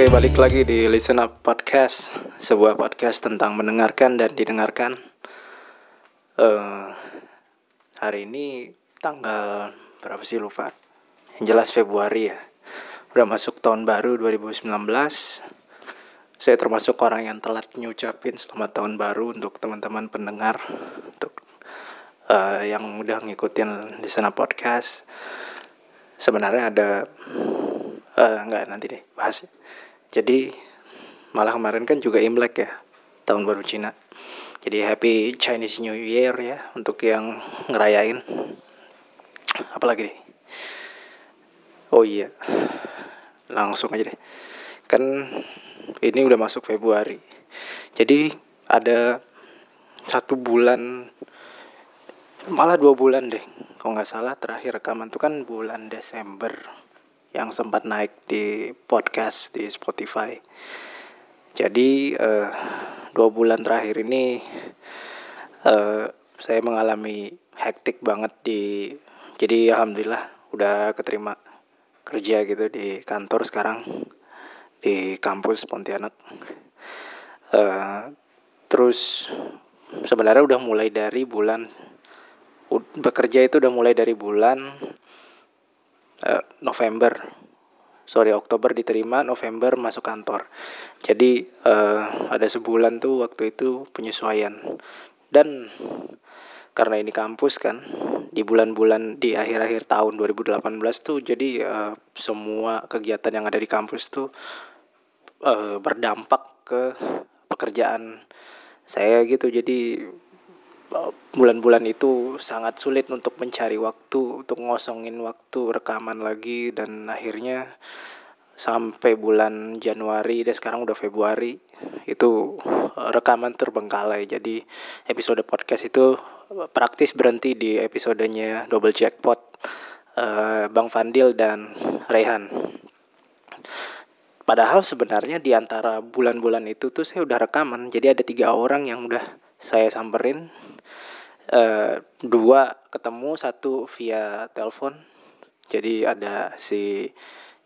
Oke, balik lagi di Listen Up Podcast, sebuah podcast tentang mendengarkan dan didengarkan. Eh, hari ini tanggal berapa sih lupa? Yang jelas Februari ya. Udah masuk tahun baru 2019. Saya termasuk orang yang telat nyucapin selamat tahun baru untuk teman-teman pendengar, untuk eh, yang udah ngikutin Listen Up Podcast. Sebenarnya ada eh enggak nanti deh bahas. Jadi malah kemarin kan juga Imlek ya, tahun baru Cina. Jadi happy Chinese New Year ya untuk yang ngerayain. Apalagi deh. Oh iya. Langsung aja deh. Kan ini udah masuk Februari. Jadi ada satu bulan malah dua bulan deh kalau nggak salah terakhir rekaman tuh kan bulan Desember yang sempat naik di podcast di Spotify. Jadi eh, dua bulan terakhir ini eh, saya mengalami hektik banget di. Jadi alhamdulillah udah keterima kerja gitu di kantor sekarang di kampus Pontianak. Eh, terus sebenarnya udah mulai dari bulan bekerja itu udah mulai dari bulan uh, November. Sorry Oktober diterima November masuk kantor. Jadi uh, ada sebulan tuh waktu itu penyesuaian. Dan karena ini kampus kan di bulan-bulan di akhir-akhir tahun 2018 tuh jadi uh, semua kegiatan yang ada di kampus tuh uh, berdampak ke pekerjaan saya gitu. Jadi bulan-bulan itu sangat sulit untuk mencari waktu untuk ngosongin waktu rekaman lagi dan akhirnya sampai bulan Januari dan sekarang udah Februari itu rekaman terbengkalai. Jadi episode podcast itu praktis berhenti di episodenya double jackpot uh, Bang Fandil dan Rehan. Padahal sebenarnya di antara bulan-bulan itu tuh saya udah rekaman jadi ada tiga orang yang udah saya samperin uh, dua ketemu satu via telepon. Jadi ada si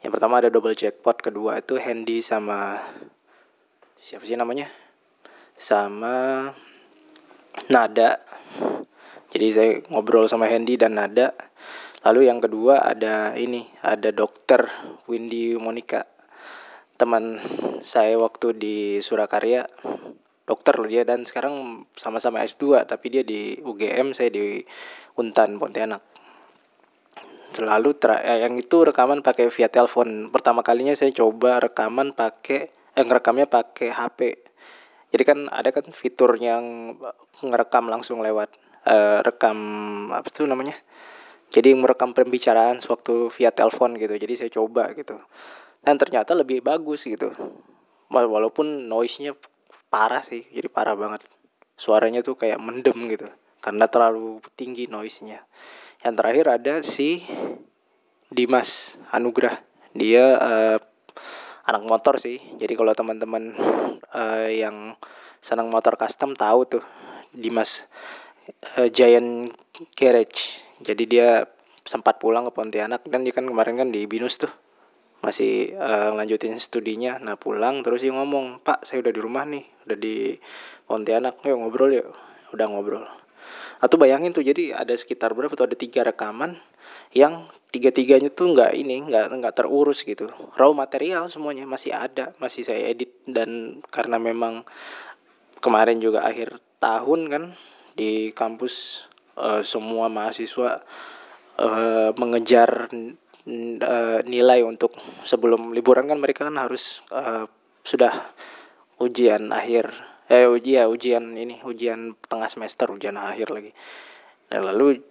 yang pertama ada double jackpot kedua itu Handy sama siapa sih namanya? Sama Nada. Jadi saya ngobrol sama Handy dan Nada. Lalu yang kedua ada ini ada dokter Windy Monica. Teman saya waktu di Surakarya dokter loh dia dan sekarang sama-sama S2 tapi dia di UGM saya di Untan Pontianak. Selalu eh, yang itu rekaman pakai via telepon. Pertama kalinya saya coba rekaman pakai eh ngerekamnya pakai HP jadi kan ada kan fitur yang ngerekam langsung lewat eh, rekam apa tuh namanya? Jadi merekam pembicaraan sewaktu via telepon gitu. Jadi saya coba gitu. Dan ternyata lebih bagus gitu. Walaupun noise-nya parah sih jadi parah banget. Suaranya tuh kayak mendem gitu karena terlalu tinggi noise-nya. Yang terakhir ada si Dimas Anugrah. Dia uh, anak motor sih jadi kalau teman-teman uh, yang senang motor custom tahu tuh Dimas uh, Giant Garage. Jadi dia sempat pulang ke Pontianak dan dia kan kemarin kan di Binus tuh masih uh, lanjutin studinya. Nah pulang terus dia ngomong pak saya udah di rumah nih udah di Pontianak yuk ngobrol yuk. Udah ngobrol. Atau bayangin tuh jadi ada sekitar berapa tuh ada tiga rekaman yang tiga tiganya tuh nggak ini nggak nggak terurus gitu. Raw material semuanya masih ada masih saya edit. Dan karena memang kemarin juga akhir tahun kan di kampus uh, semua mahasiswa uh, mengejar uh, nilai untuk sebelum liburan kan mereka kan harus uh, sudah ujian akhir eh uji ya ujian ini ujian tengah semester ujian akhir lagi. Dan lalu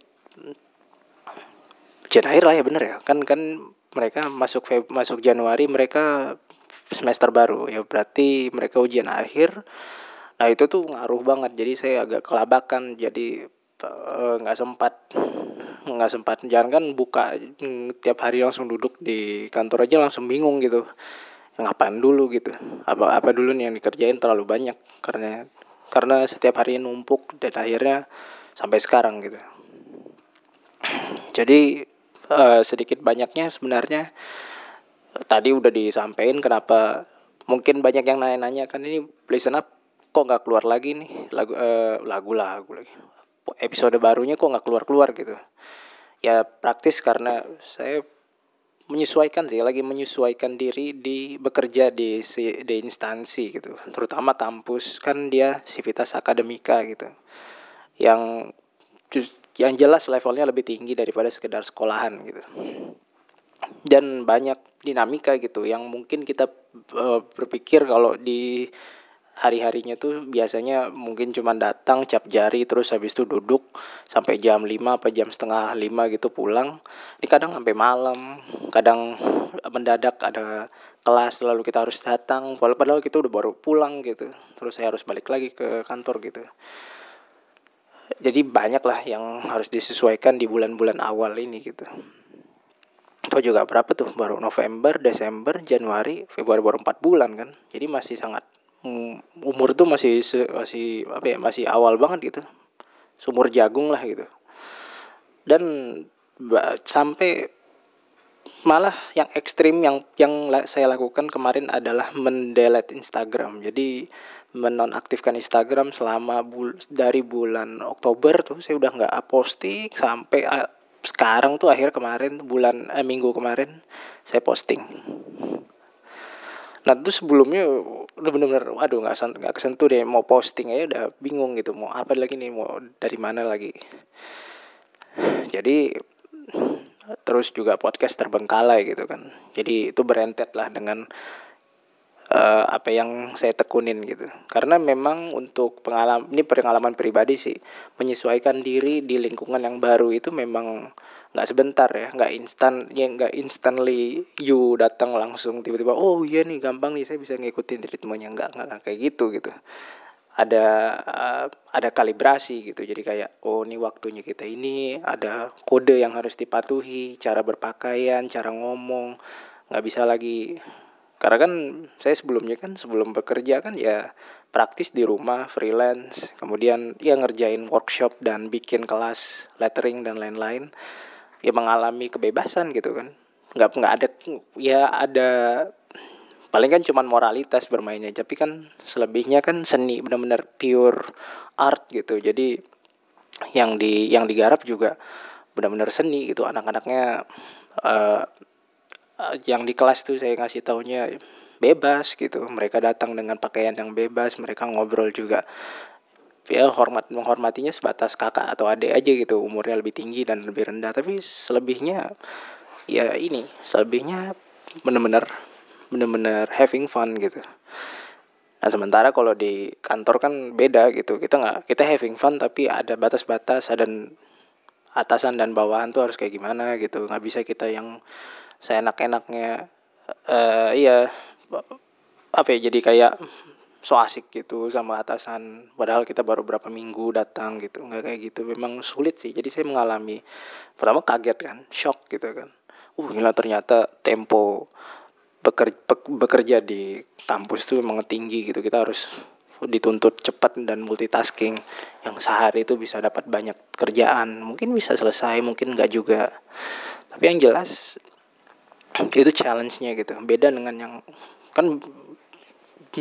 ujian akhir lah ya bener ya. Kan kan mereka masuk Feb, masuk Januari mereka semester baru. Ya berarti mereka ujian akhir. Nah itu tuh ngaruh banget. Jadi saya agak kelabakan. Jadi nggak uh, sempat nggak sempat jangan kan buka mm, tiap hari langsung duduk di kantor aja langsung bingung gitu. Ngapain dulu gitu? Apa apa dulu nih yang dikerjain? Terlalu banyak. Karena karena setiap hari numpuk dan akhirnya sampai sekarang gitu. Jadi uh, sedikit banyaknya sebenarnya. Tadi udah disampaikan kenapa mungkin banyak yang nanya-nanya kan ini listen up kok nggak keluar lagi nih? Lagu eh, lagu lagu lagi episode barunya kok nggak keluar keluar gitu. Ya praktis karena saya menyesuaikan sih lagi menyesuaikan diri di bekerja di di instansi gitu. Terutama kampus kan dia sivitas akademika gitu. Yang yang jelas levelnya lebih tinggi daripada sekedar sekolahan gitu. Dan banyak dinamika gitu yang mungkin kita uh, berpikir kalau di hari-harinya tuh biasanya mungkin cuma datang cap jari terus habis itu duduk sampai jam 5 apa jam setengah 5 gitu pulang. Ini kadang sampai malam kadang mendadak ada kelas lalu kita harus datang padahal kita udah baru pulang gitu. Terus saya harus balik lagi ke kantor gitu. Jadi banyak lah yang harus disesuaikan di bulan-bulan awal ini gitu. Itu juga berapa tuh? Baru November Desember Januari Februari baru 4 bulan kan? Jadi masih sangat umur tuh masih masih apa ya masih awal banget gitu. Sumur jagung lah gitu. Dan sampai malah yang ekstrim yang yang saya lakukan kemarin adalah mendelete Instagram. Jadi menonaktifkan Instagram selama bul dari bulan Oktober tuh saya udah nggak posting sampai sekarang tuh akhir kemarin bulan eh, minggu kemarin saya posting nah itu sebelumnya udah bener-bener waduh nggak nggak kesentuh deh mau posting aja udah bingung gitu mau apa lagi nih mau dari mana lagi. Jadi terus juga podcast terbengkalai gitu kan. Jadi itu berentet lah dengan uh, apa yang saya tekunin gitu. Karena memang untuk pengalaman ini pengalaman pribadi sih menyesuaikan diri di lingkungan yang baru itu memang nggak sebentar ya nggak instan ya nggak instantly you datang langsung tiba-tiba oh iya nih gampang nih saya bisa ngikutin ritmenya. Nggak nggak kayak gitu gitu. Ada uh, ada kalibrasi gitu. Jadi kayak oh ini waktunya kita ini ada kode yang harus dipatuhi cara berpakaian cara ngomong nggak bisa lagi. Karena kan saya sebelumnya kan sebelum bekerja kan ya praktis di rumah freelance kemudian ya ngerjain workshop dan bikin kelas lettering dan lain-lain ya mengalami kebebasan gitu kan. Nggak nggak ada ya ada paling kan cuman moralitas bermainnya. Tapi kan selebihnya kan seni benar-benar pure art gitu. Jadi yang di yang digarap juga benar-benar seni gitu. Anak-anaknya uh, yang di kelas tuh saya ngasih taunya bebas gitu. Mereka datang dengan pakaian yang bebas mereka ngobrol juga ya hormat menghormatinya sebatas kakak atau adik aja gitu umurnya lebih tinggi dan lebih rendah. Tapi selebihnya ya ini selebihnya bener-bener bener-bener having fun gitu. Nah sementara kalau di kantor kan beda gitu. Kita nggak kita having fun tapi ada batas-batas ada atasan dan bawahan tuh harus kayak gimana gitu. Nggak bisa kita yang saya enak-enaknya uh, iya apa ya jadi kayak so asik gitu sama atasan. Padahal kita baru berapa minggu datang gitu nggak kayak gitu. Memang sulit sih. Jadi saya mengalami pertama kaget kan shock gitu kan. Uh gila ternyata tempo bekerja, bekerja di kampus tuh memang tinggi gitu. Kita harus dituntut cepat dan multitasking. Yang sehari itu bisa dapat banyak kerjaan. Mungkin bisa selesai mungkin nggak juga. Tapi yang jelas itu challenge-nya gitu. Beda dengan yang kan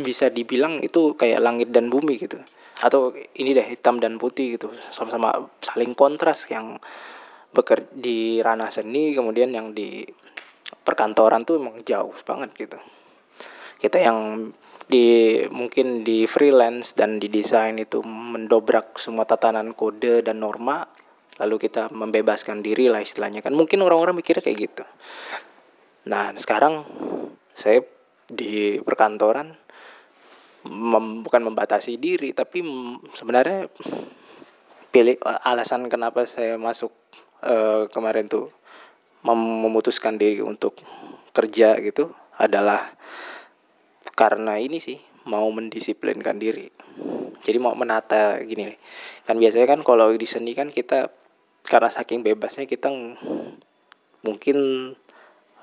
bisa dibilang itu kayak langit dan bumi gitu. Atau ini deh hitam dan putih gitu. Sama-sama saling kontras yang beker di ranah seni kemudian yang di perkantoran tuh emang jauh banget gitu. Kita yang di mungkin di freelance dan di desain itu mendobrak semua tatanan kode dan norma lalu kita membebaskan diri lah istilahnya kan. Mungkin orang-orang mikirnya kayak gitu. Nah, sekarang saya di perkantoran mem, bukan membatasi diri, tapi sebenarnya pilih alasan kenapa saya masuk uh, kemarin tuh mem memutuskan diri untuk kerja gitu adalah karena ini sih mau mendisiplinkan diri. Jadi mau menata gini nih. Kan biasanya kan kalau di seni kan kita karena saking bebasnya kita mungkin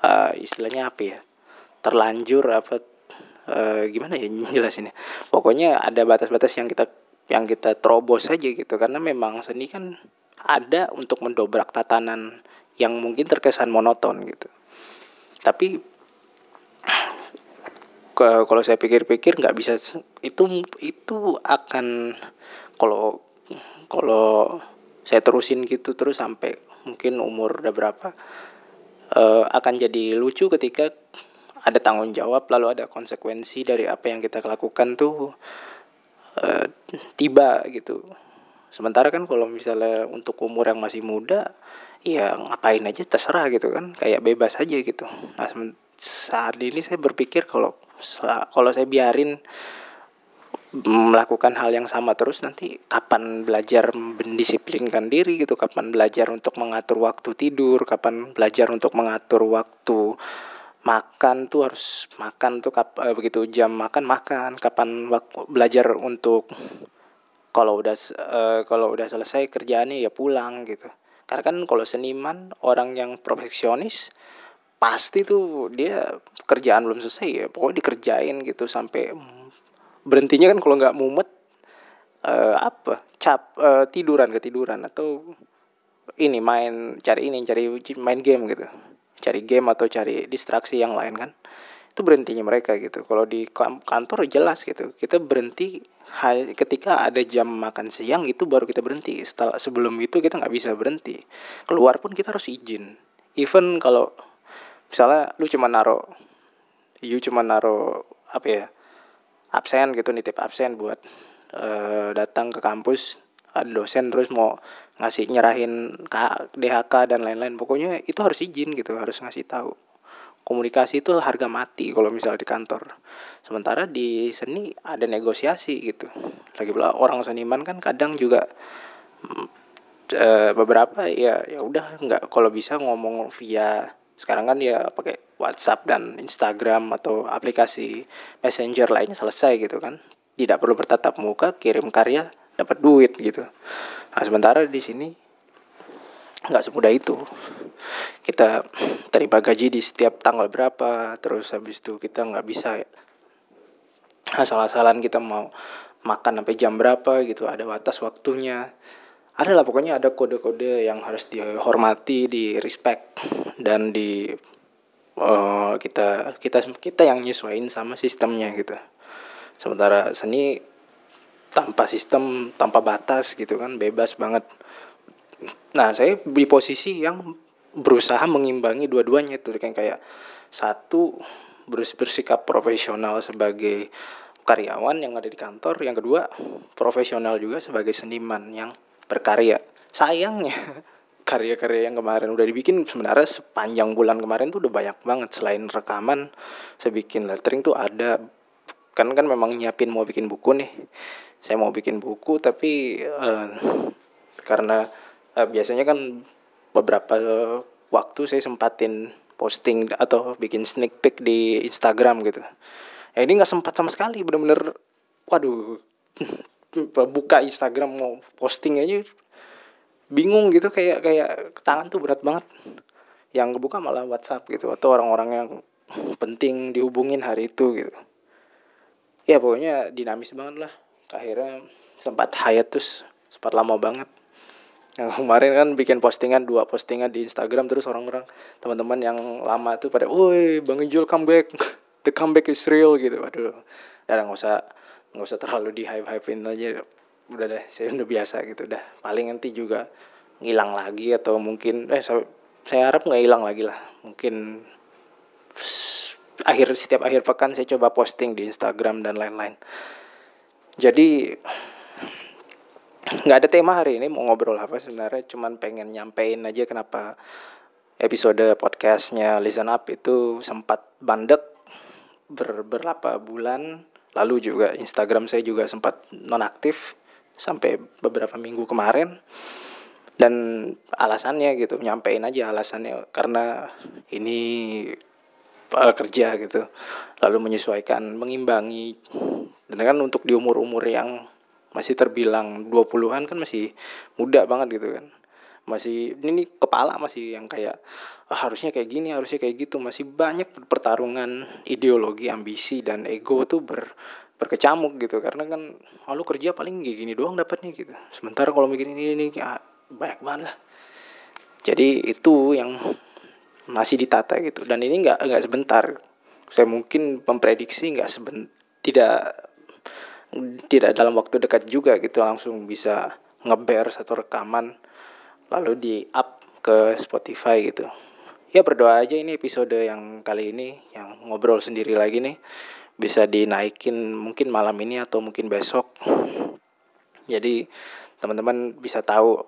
uh, istilahnya apa ya terlanjur apa uh, gimana ya jelasinnya? Pokoknya ada batas-batas yang kita yang kita terobos saja gitu. Karena memang seni kan ada untuk mendobrak tatanan yang mungkin terkesan monoton gitu. Tapi kalau saya pikir-pikir nggak bisa itu itu akan kalau kalau saya terusin gitu terus sampai mungkin umur udah berapa uh, akan jadi lucu ketika ada tanggung jawab lalu ada konsekuensi dari apa yang kita lakukan tuh uh, tiba gitu. Sementara kan kalau misalnya untuk umur yang masih muda ya ngapain aja terserah gitu kan kayak bebas aja gitu. Nah saat ini saya berpikir kalau kalau saya biarin melakukan hal yang sama terus nanti kapan belajar mendisiplinkan diri gitu kapan belajar untuk mengatur waktu tidur kapan belajar untuk mengatur waktu makan tuh harus makan tuh kap, eh, begitu jam makan makan. Kapan waktu belajar untuk kalau udah eh, kalau udah selesai kerjaannya ya pulang gitu. Karena kan kalau seniman orang yang profesionis pasti tuh dia kerjaan belum selesai ya pokoknya dikerjain gitu sampai berhentinya kan kalau nggak mumet uh, apa cap uh, tiduran ketiduran atau ini main cari ini cari main game gitu cari game atau cari distraksi yang lain kan itu berhentinya mereka gitu. Kalau di kantor jelas gitu kita berhenti ketika ada jam makan siang itu baru kita berhenti. Setelah sebelum itu kita nggak bisa berhenti. Keluar pun kita harus izin. Even kalau misalnya lu cuma naro you cuma naro apa ya absen gitu nitip absen buat uh, datang ke kampus dosen terus mau ngasih nyerahin DHK dan lain-lain. Pokoknya itu harus izin gitu harus ngasih tahu. Komunikasi itu harga mati kalau misalnya di kantor. Sementara di seni ada negosiasi gitu. Lagi pula orang seniman kan kadang juga e, beberapa ya ya udah nggak. Kalau bisa ngomong via sekarang kan ya pakai WhatsApp dan Instagram atau aplikasi Messenger lainnya selesai gitu kan. Tidak perlu bertatap muka kirim karya dapat duit gitu. Nah sementara di sini nggak semudah itu. Kita terima gaji di setiap tanggal berapa terus habis itu kita nggak bisa asal-asalan kita mau makan sampai jam berapa gitu ada batas waktunya. Ada lah pokoknya ada kode-kode yang harus dihormati di respect dan di uh, kita kita kita yang nyesuaiin sama sistemnya gitu. Sementara seni tanpa sistem tanpa batas gitu kan bebas banget. Nah saya di posisi yang berusaha mengimbangi dua-duanya itu kan kayak satu bersikap profesional sebagai karyawan yang ada di kantor yang kedua profesional juga sebagai seniman yang berkarya. Sayangnya karya-karya yang kemarin udah dibikin sebenarnya sepanjang bulan kemarin tuh udah banyak banget. Selain rekaman saya bikin lettering tuh ada kan kan memang nyiapin mau bikin buku nih saya mau bikin buku tapi uh, karena uh, biasanya kan beberapa waktu saya sempatin posting atau bikin sneak peek di Instagram gitu. Ya ini nggak sempat sama sekali bener-bener waduh buka Instagram mau posting aja bingung gitu kayak kayak tangan tuh berat banget. Yang kebuka malah WhatsApp gitu atau orang-orang yang penting dihubungin hari itu gitu. Ya pokoknya dinamis banget lah akhirnya sempat hayat terus sempat lama banget. Yang kemarin kan bikin postingan dua postingan di Instagram terus orang-orang teman-teman yang lama tuh pada woi bang Ijul comeback the comeback is real gitu. Waduh udah nggak usah nggak usah terlalu di hype hypein aja. Udah deh saya udah biasa gitu. Udah paling nanti juga ngilang lagi atau mungkin eh saya, saya harap nggak hilang lagi lah. Mungkin akhir setiap akhir pekan saya coba posting di Instagram dan lain-lain jadi nggak ada tema hari ini mau ngobrol apa sebenarnya. Cuman pengen nyampein aja kenapa episode podcastnya Listen Up itu sempat bandek ber berapa bulan lalu juga. Instagram saya juga sempat nonaktif sampai beberapa minggu kemarin. Dan alasannya gitu nyampein aja alasannya. Karena ini uh, kerja gitu. Lalu menyesuaikan mengimbangi dan kan untuk di umur-umur yang masih terbilang 20-an kan masih muda banget gitu kan. Masih ini kepala masih yang kayak oh, harusnya kayak gini harusnya kayak gitu. Masih banyak pertarungan ideologi ambisi dan ego tuh ber berkecamuk gitu. Karena kan oh, kerja paling kayak gini doang dapatnya gitu. Sementara kalau mikir ini ini ya, banyak banget lah. Jadi itu yang masih ditata gitu. Dan ini nggak nggak sebentar. Saya mungkin memprediksi nggak seben tidak tidak dalam waktu dekat juga gitu langsung bisa ngeber satu rekaman lalu di up ke Spotify gitu. Ya berdoa aja ini episode yang kali ini yang ngobrol sendiri lagi nih bisa dinaikin mungkin malam ini atau mungkin besok. Jadi teman-teman bisa tahu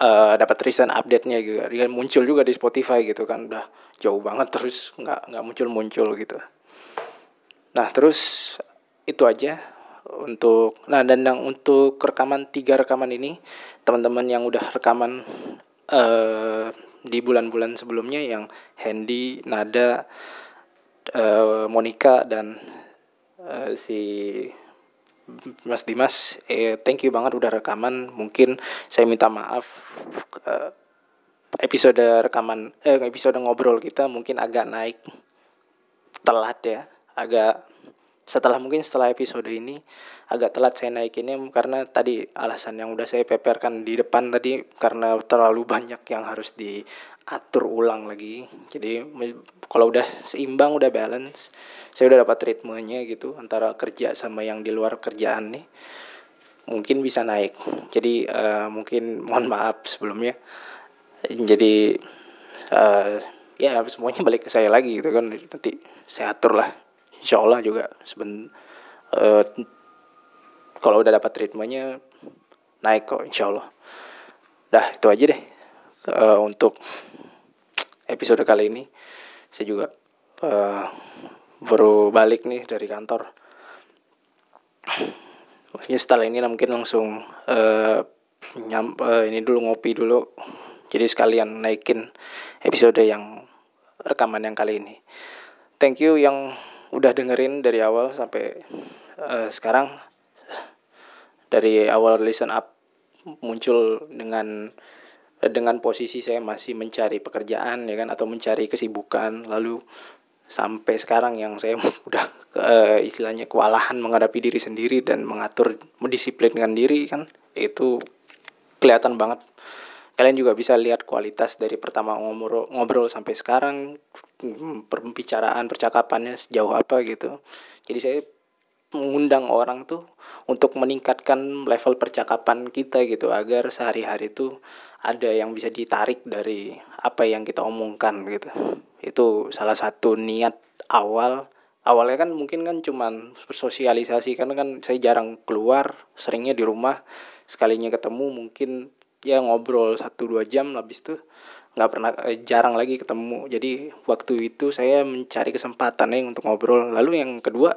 uh, dapat recent update-nya juga. Dia muncul juga di Spotify gitu kan udah jauh banget terus nggak nggak muncul muncul gitu. Nah terus itu aja untuk nah dan yang untuk rekaman tiga rekaman ini teman-teman yang udah rekaman uh, di bulan-bulan sebelumnya yang Handy, Nada, uh, Monica dan uh, si Mas Dimas, eh, thank you banget udah rekaman. Mungkin saya minta maaf uh, episode rekaman, eh, episode ngobrol kita mungkin agak naik telat ya, agak setelah mungkin setelah episode ini agak telat saya naikinnya karena tadi alasan yang udah saya peperkan di depan tadi karena terlalu banyak yang harus diatur ulang lagi. Jadi kalau udah seimbang udah balance saya udah dapat ritmenya gitu antara kerja sama yang di luar kerjaan nih mungkin bisa naik. Jadi uh, mungkin mohon maaf sebelumnya. Jadi uh, ya semuanya balik ke saya lagi gitu kan. Nanti saya atur lah insya Allah juga seben uh, kalau udah dapat ritmenya naik kok insya Allah dah itu aja deh uh, untuk episode kali ini. Saya juga uh, baru balik nih dari kantor. Ya setelah ini mungkin langsung uh, nyam uh, ini dulu ngopi dulu. Jadi sekalian naikin episode yang rekaman yang kali ini. Thank you yang udah dengerin dari awal sampai uh, sekarang. Dari awal listen up muncul dengan dengan posisi saya masih mencari pekerjaan ya kan atau mencari kesibukan. Lalu sampai sekarang yang saya udah uh, istilahnya kewalahan menghadapi diri sendiri dan mengatur mendisiplinkan diri kan itu kelihatan banget kalian juga bisa lihat kualitas dari pertama ngobrol ngobrol sampai sekarang pembicaraan percakapannya sejauh apa gitu. Jadi saya mengundang orang tuh untuk meningkatkan level percakapan kita gitu agar sehari-hari tuh ada yang bisa ditarik dari apa yang kita omongkan gitu. Itu salah satu niat awal. Awalnya kan mungkin kan cuman sosialisasi karena kan saya jarang keluar seringnya di rumah sekalinya ketemu mungkin ya ngobrol satu dua jam habis tuh nggak pernah eh, jarang lagi ketemu. Jadi waktu itu saya mencari kesempatan nih untuk ngobrol. Lalu yang kedua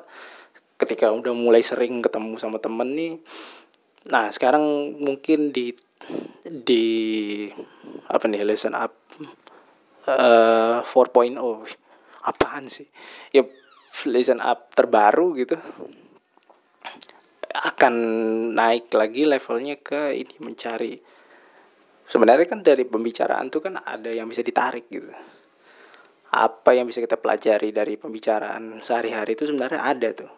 ketika udah mulai sering ketemu sama temen nih nah sekarang mungkin di di apa nih lesson up uh, 4.0 apaan sih? Ya lesson up terbaru gitu akan naik lagi levelnya ke ini mencari sebenarnya kan dari pembicaraan tuh kan ada yang bisa ditarik gitu. Apa yang bisa kita pelajari dari pembicaraan sehari-hari itu sebenarnya ada tuh.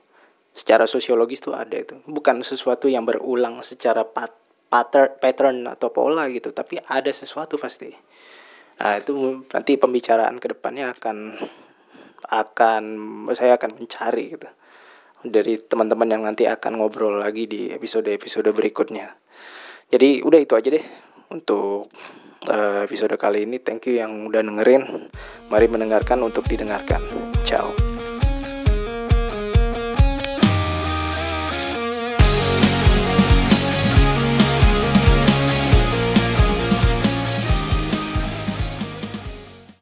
Secara sosiologis tuh ada itu. Bukan sesuatu yang berulang secara pat pattern pattern atau pola gitu tapi ada sesuatu pasti. Nah itu nanti pembicaraan ke depannya akan akan saya akan mencari gitu. Dari teman-teman yang nanti akan ngobrol lagi di episode-episode berikutnya. Jadi udah itu aja deh untuk uh, episode kali ini. Thank you yang udah dengerin. Mari mendengarkan untuk didengarkan. Ciao.